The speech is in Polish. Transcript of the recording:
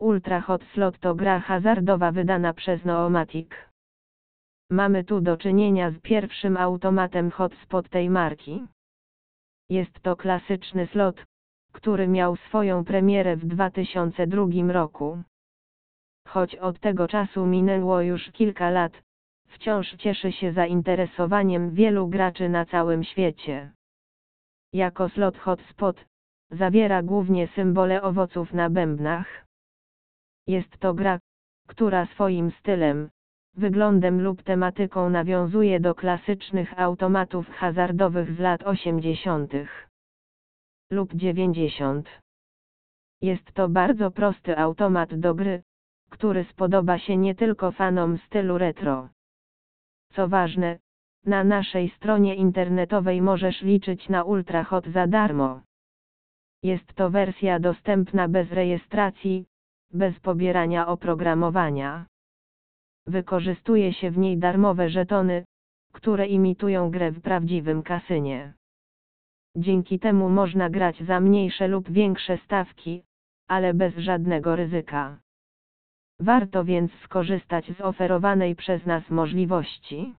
Ultra Hot Slot to gra hazardowa wydana przez Noomatic. Mamy tu do czynienia z pierwszym automatem hotspot tej marki. Jest to klasyczny slot, który miał swoją premierę w 2002 roku. Choć od tego czasu minęło już kilka lat, wciąż cieszy się zainteresowaniem wielu graczy na całym świecie. Jako slot hotspot, zawiera głównie symbole owoców na bębnach. Jest to gra, która swoim stylem, wyglądem lub tematyką nawiązuje do klasycznych automatów hazardowych z lat 80. lub 90. Jest to bardzo prosty automat do gry, który spodoba się nie tylko fanom stylu retro. Co ważne, na naszej stronie internetowej możesz liczyć na Ultrahot za darmo. Jest to wersja dostępna bez rejestracji, bez pobierania oprogramowania. Wykorzystuje się w niej darmowe żetony, które imitują grę w prawdziwym kasynie. Dzięki temu można grać za mniejsze lub większe stawki, ale bez żadnego ryzyka. Warto więc skorzystać z oferowanej przez nas możliwości.